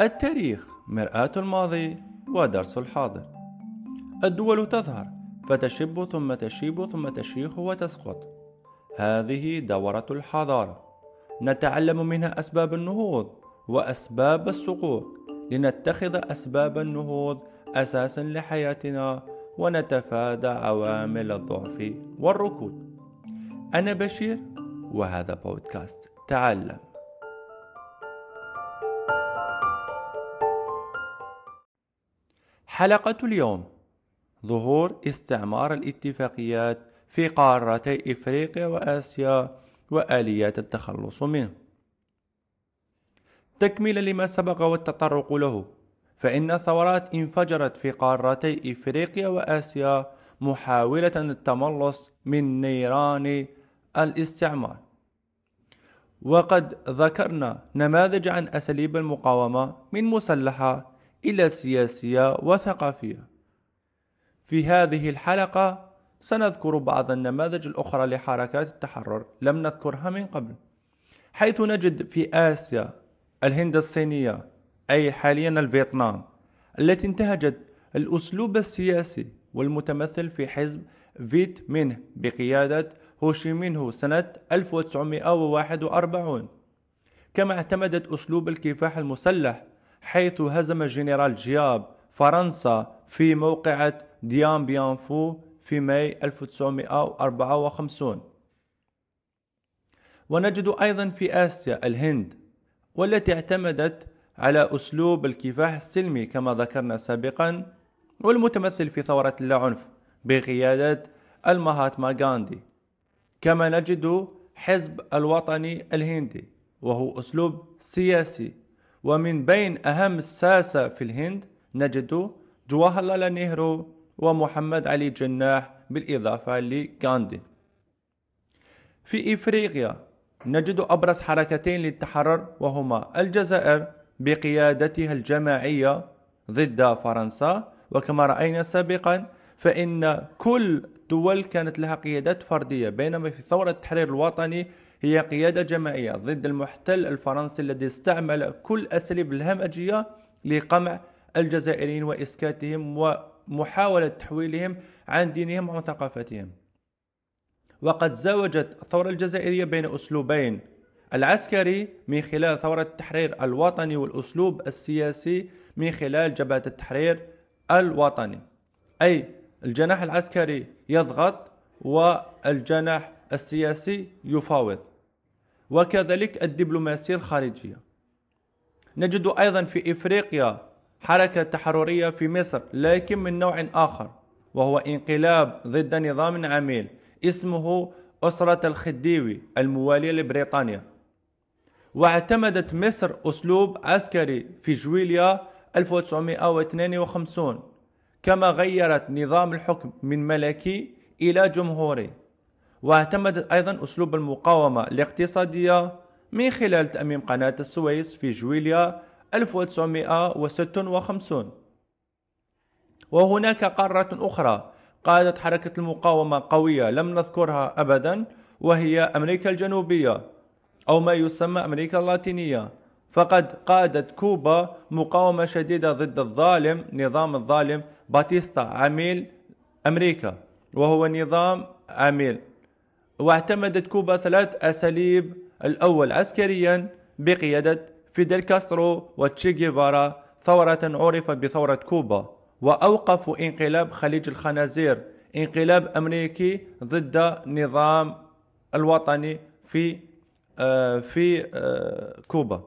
التاريخ مرآة الماضي ودرس الحاضر. الدول تظهر فتشب ثم تشيب ثم تشيخ وتسقط. هذه دورة الحضارة. نتعلم منها أسباب النهوض وأسباب السقوط. لنتخذ أسباب النهوض أساسا لحياتنا ونتفادى عوامل الضعف والركود. أنا بشير وهذا بودكاست تعلم. حلقة اليوم. ظهور استعمار الاتفاقيات في قارتي إفريقيا وآسيا وآليات التخلص منه. تكميلا لما سبق والتطرق له فإن الثورات انفجرت في قارتي إفريقيا وآسيا محاولة التملص من نيران الاستعمار. وقد ذكرنا نماذج عن أساليب المقاومة من مسلحة إلى سياسية وثقافية. في هذه الحلقة سنذكر بعض النماذج الأخرى لحركات التحرر لم نذكرها من قبل حيث نجد في آسيا الهند الصينية أي حاليا الفيتنام التي انتهجت الأسلوب السياسي والمتمثل في حزب فيت مينه بقيادة هوشيمينهو سنة 1941 كما اعتمدت أسلوب الكفاح المسلح حيث هزم الجنرال جياب فرنسا في موقعة ديان بيان فو في ماي 1954 ونجد أيضا في آسيا الهند والتي اعتمدت على أسلوب الكفاح السلمي كما ذكرنا سابقا والمتمثل في ثورة اللاعنف بقيادة المهاتما غاندي. كما نجد حزب الوطني الهندي وهو أسلوب سياسي ومن بين أهم الساسة في الهند نجد جواهر لال نهرو ومحمد علي جناح بالإضافة لغاندي. في إفريقيا نجد أبرز حركتين للتحرر وهما الجزائر بقيادتها الجماعية ضد فرنسا وكما رأينا سابقا فإن كل دول كانت لها قيادات فردية بينما في ثورة التحرير الوطني هي قيادة جماعية ضد المحتل الفرنسي الذي استعمل كل أساليب الهمجية لقمع الجزائريين وإسكاتهم ومحاولة تحويلهم عن دينهم وعن ثقافتهم. وقد زوجت الثورة الجزائرية بين أسلوبين العسكري من خلال ثورة التحرير الوطني والأسلوب السياسي من خلال جبهة التحرير الوطني أي الجناح العسكري يضغط والجناح السياسي يفاوض. وكذلك الدبلوماسية الخارجية. نجد أيضا في إفريقيا حركة تحررية في مصر لكن من نوع آخر وهو انقلاب ضد نظام عميل اسمه أسرة الخديوي الموالية لبريطانيا. واعتمدت مصر أسلوب عسكري في جويليا 1952 كما غيرت نظام الحكم من ملكي إلى جمهوري. واعتمدت أيضا أسلوب المقاومة الاقتصادية من خلال تأميم قناة السويس في جويليا 1956 وهناك قارة أخرى قادت حركة المقاومة قوية لم نذكرها أبدا وهي أمريكا الجنوبية أو ما يسمى أمريكا اللاتينية. فقد قادت كوبا مقاومة شديدة ضد الظالم نظام الظالم باتيستا عميل أمريكا وهو نظام عميل. واعتمدت كوبا ثلاث أساليب. الأول عسكريا بقيادة فيدل كاسترو وتشي جيفارا ثورة عرفت بثورة كوبا وأوقفوا انقلاب خليج الخنازير انقلاب أمريكي ضد نظام الوطني في آه، في آه، كوبا.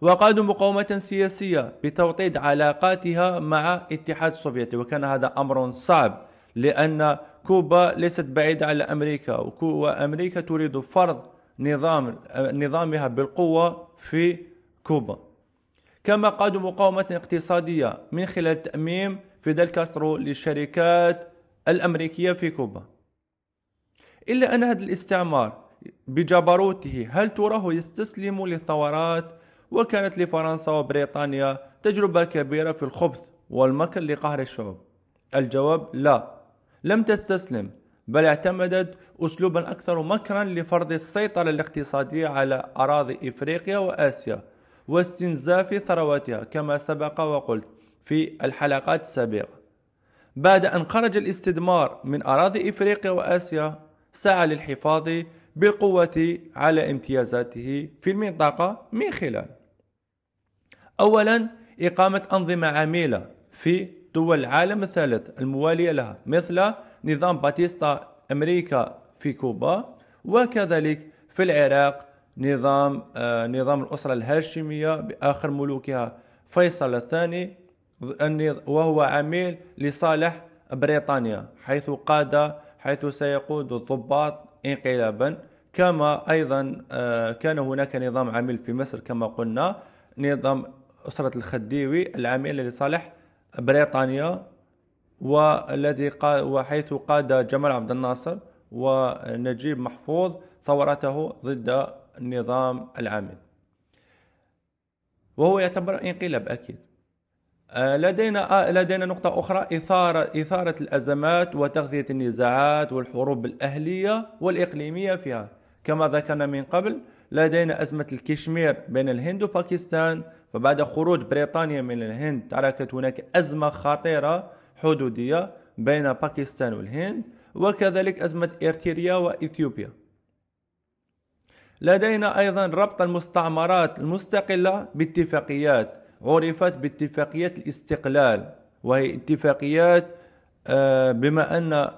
وقادوا مقاومة سياسية بتوطيد علاقاتها مع الاتحاد السوفيتي وكان هذا أمر صعب. لأن كوبا ليست بعيدة على أمريكا وأمريكا تريد فرض نظام نظامها بالقوة في كوبا. كما قادوا مقاومة اقتصادية من خلال تأميم فيدل كاسترو للشركات الأمريكية في كوبا. إلا أن هذا الاستعمار بجبروته هل تراه يستسلم للثورات؟ وكانت لفرنسا وبريطانيا تجربة كبيرة في الخبث والمكر لقهر الشعوب. الجواب لا. لم تستسلم بل اعتمدت أسلوبا أكثر مكرا لفرض السيطرة الاقتصادية على أراضي إفريقيا وآسيا واستنزاف ثرواتها كما سبق وقلت في الحلقات السابقة. بعد أن خرج الاستدمار من أراضي إفريقيا وآسيا سعى للحفاظ بالقوة على امتيازاته في المنطقة من خلال أولا إقامة أنظمة عميلة في دول العالم الثالث الموالية لها مثل نظام باتيستا أمريكا في كوبا وكذلك في العراق نظام آه نظام الأسرة الهاشمية بآخر ملوكها. فيصل الثاني وهو عميل لصالح بريطانيا حيث قاد حيث سيقود الضباط انقلابا. كما أيضا آه، كان هناك نظام عميل في مصر كما قلنا نظام أسرة الخديوي العامل لصالح بريطانيا والذي وحيث قاد جمال عبد الناصر ونجيب محفوظ ثورته ضد النظام العامل. وهو يعتبر انقلاب أكيد. آه، لدينا آه، لدينا نقطة أخرى إثارة إثارة الأزمات وتغذية النزاعات والحروب الأهلية والإقليمية فيها. كما ذكرنا من قبل لدينا أزمة الكشمير بين الهند وباكستان فبعد خروج بريطانيا من الهند تركت هناك أزمة خطيرة حدودية بين باكستان والهند وكذلك أزمة إرتريا وإثيوبيا. لدينا أيضا ربط المستعمرات المستقلة باتفاقيات عرفت باتفاقية الاستقلال وهي اتفاقيات آه، بما أن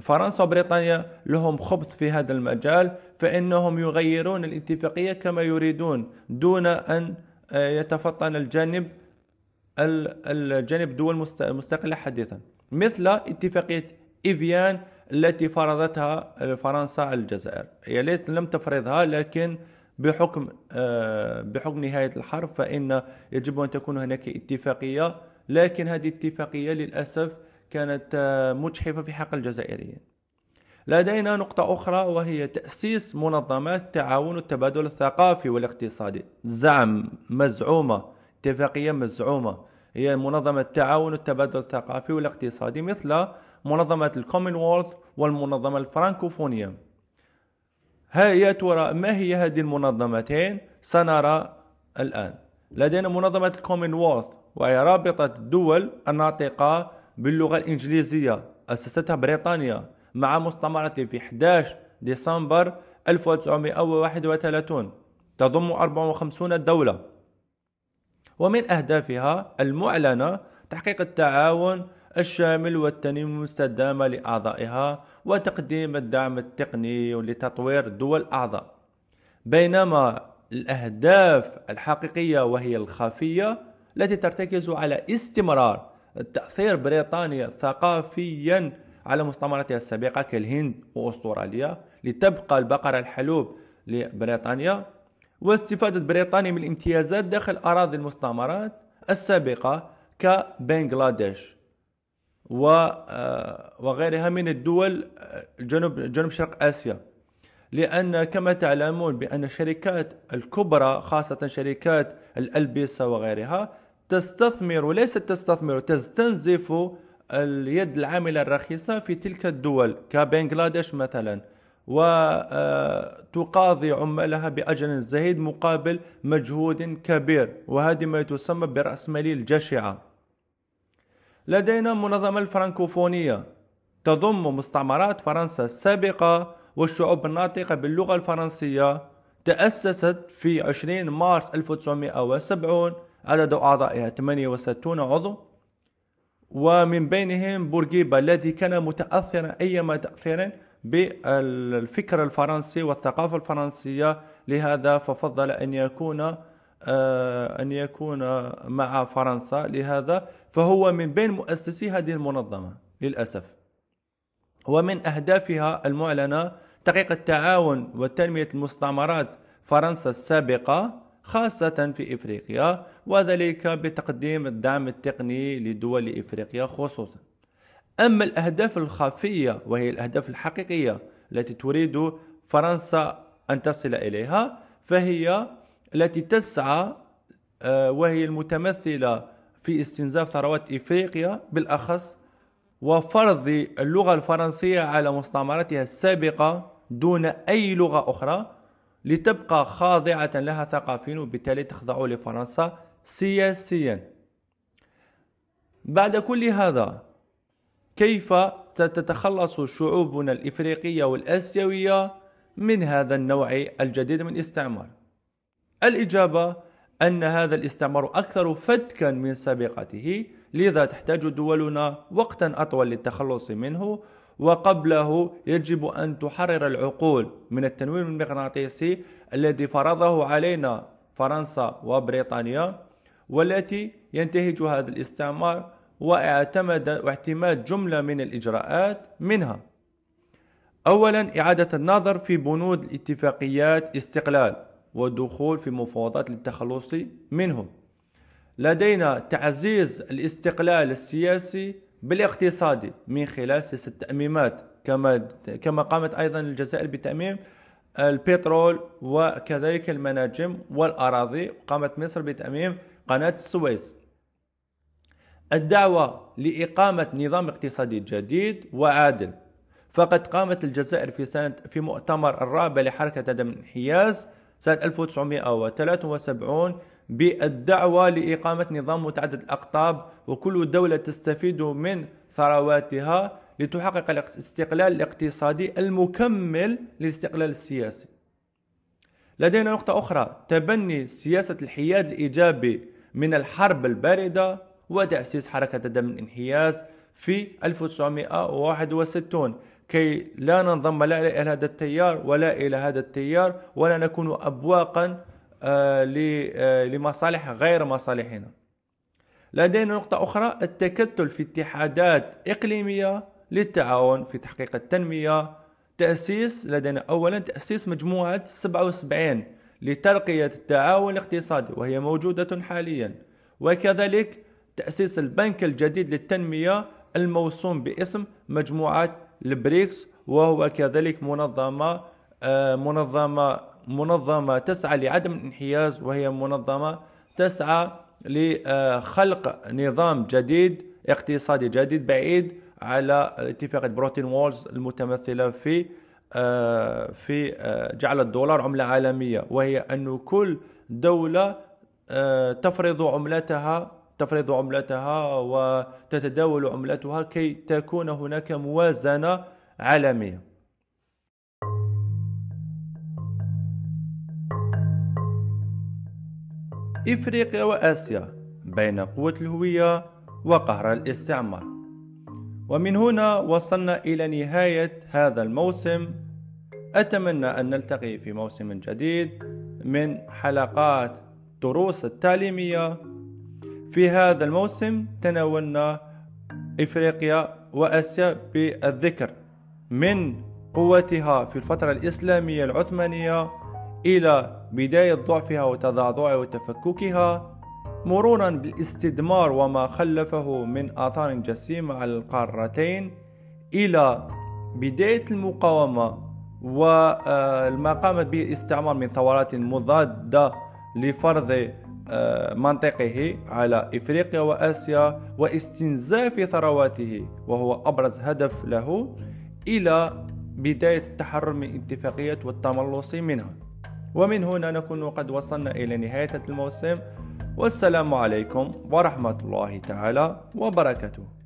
فرنسا وبريطانيا لهم خبث في هذا المجال فإنهم يغيرون الاتفاقية كما يريدون دون أن يتفطن الجانب الجانب دول مستقلة حديثا. مثل اتفاقية إيفيان التي فرضتها فرنسا على الجزائر. هي ليست لم تفرضها لكن بحكم آه، بحكم نهاية الحرب فإن يجب أن تكون هناك اتفاقية لكن هذه الاتفاقية للأسف كانت آه، مجحفة في حق الجزائريين. لدينا نقطة أخرى وهي تأسيس منظمات التعاون والتبادل الثقافي والاقتصادي. زعم مزعومة اتفاقية مزعومة هي منظمة التعاون والتبادل الثقافي والاقتصادي مثل منظمة الكومنولث والمنظمة الفرنكوفونية يا ترى ما هي هذه المنظمتين؟ سنرى الآن. لدينا منظمة الكومنولث وهي رابطة الدول الناطقة باللغة الإنجليزية أسستها بريطانيا. مع مستعمرته في 11 ديسمبر 1931 تضم 54 دولة. ومن أهدافها المعلنة تحقيق التعاون الشامل والتنمية المستدامة لأعضائها وتقديم الدعم التقني لتطوير دول الأعضاء بينما الأهداف الحقيقية وهي الخفية التي ترتكز على استمرار تأثير بريطانيا ثقافيا على مستعمراتها السابقة كالهند وأستراليا لتبقى البقرة الحلوب لبريطانيا واستفادة بريطانيا من الامتيازات داخل أراضي المستعمرات السابقة كبنغلاديش آه، وغيرها من الدول آه، جنوب جنوب شرق آسيا. لأن كما تعلمون بأن الشركات الكبرى خاصة شركات الالبسه وغيرها تستثمر وليست تستثمر تستنزف اليد العاملة الرخيصة في تلك الدول كبنغلاديش مثلا. وتقاضي آه، عمالها باجر زهيد مقابل مجهود كبير وهذه ما تسمى براسماليه الجشعة. لدينا منظمة الفرنكوفونية تضم مستعمرات فرنسا السابقة والشعوب الناطقة باللغة الفرنسية. تأسست في 20 مارس 1970 عدد أعضائها 68 عضو. ومن بينهم بورقيبة الذي كان متأثرا أيما تأثير بالفكر الفرنسي والثقافة الفرنسية. لهذا ففضل أن يكون آه، أن يكون مع فرنسا. لهذا فهو من بين مؤسسي هذه المنظمة للأسف. ومن أهدافها المعلنة تحقيق التعاون وتنمية المستعمرات فرنسا السابقة. خاصة في إفريقيا وذلك بتقديم الدعم التقني لدول إفريقيا خصوصا. أما الأهداف الخفية وهي الأهداف الحقيقية التي تريد فرنسا أن تصل إليها فهي التي تسعى آه، وهي المتمثلة في استنزاف ثروات إفريقيا بالأخص وفرض اللغة الفرنسية على مستعمراتها السابقة دون أي لغة أخرى. لتبقى خاضعة لها ثقافيا وبالتالي تخضع لفرنسا سياسيا. بعد كل هذا كيف ستتخلص شعوبنا الإفريقية والآسيوية من هذا النوع الجديد من الاستعمار الإجابة أن هذا الاستعمار أكثر فتكا من سابقته لذا تحتاج دولنا وقتا أطول للتخلص منه وقبله يجب أن تحرر العقول من التنويم المغناطيسي الذي فرضه علينا فرنسا وبريطانيا والتي ينتهج هذا الاستعمار واعتمد واعتماد جملة من الإجراءات منها. أولا إعادة النظر في بنود الاتفاقيات استقلال والدخول في مفاوضات للتخلص منهم. لدينا تعزيز الاستقلال السياسي بالاقتصادي من خلال سياسة التأميمات كما كما قامت أيضا الجزائر بتأميم البترول وكذلك المناجم والأراضي قامت مصر بتأميم قناة السويس الدعوة لإقامة نظام اقتصادي جديد وعادل. فقد قامت الجزائر في سنة في مؤتمر الرابع لحركة عدم الانحياز سنة 1973 بالدعوة لإقامة نظام متعدد الأقطاب وكل دولة تستفيد من ثرواتها لتحقق الاستقلال الاقتصادي المكمل للاستقلال السياسي. لدينا نقطة أخرى تبني سياسة الحياد الإيجابي من الحرب الباردة وتأسيس حركة دم الانحياز في 1961 كي لا ننضم لا إلى هذا التيار ولا إلى هذا التيار ولا نكون أبواقا لمصالح غير مصالحنا. لدينا نقطة أخرى التكتل في اتحادات إقليمية للتعاون في تحقيق التنمية. تأسيس لدينا أولا تأسيس مجموعة 77 لترقية التعاون الاقتصادي وهي موجودة حاليا. وكذلك تأسيس البنك الجديد للتنمية الموسوم باسم مجموعة البريكس وهو كذلك منظمة آه، منظمة منظمة تسعى لعدم الانحياز وهي منظمة تسعى لخلق نظام جديد اقتصادي جديد بعيد على اتفاقية بروتين وولز المتمثلة في آه، في آه، جعل الدولار عملة عالمية وهي أن كل دولة تفرض عملتها تفرض عملتها وتتداول عملتها كي تكون هناك موازنة عالمية. إفريقيا وآسيا بين قوة الهوية وقهر الاستعمار. ومن هنا وصلنا إلى نهاية هذا الموسم. أتمنى أن نلتقي في موسم جديد من حلقات دروس التعليمية. في هذا الموسم تناولنا إفريقيا وآسيا بالذكر من قوتها في الفترة الإسلامية العثمانية إلى بداية ضعفها وتضعضعها وتفككها مرورا بالاستدمار وما خلفه من آثار جسيمة على القارتين إلى بداية المقاومة وما قامت به الاستعمار من ثورات مضادة لفرض آه، منطقه على إفريقيا وآسيا واستنزاف ثرواته وهو أبرز هدف له إلى بداية التحرر من الاتفاقيات والتملص منها. ومن هنا نكون قد وصلنا إلى نهاية الموسم. والسلام عليكم ورحمة الله تعالى وبركاته.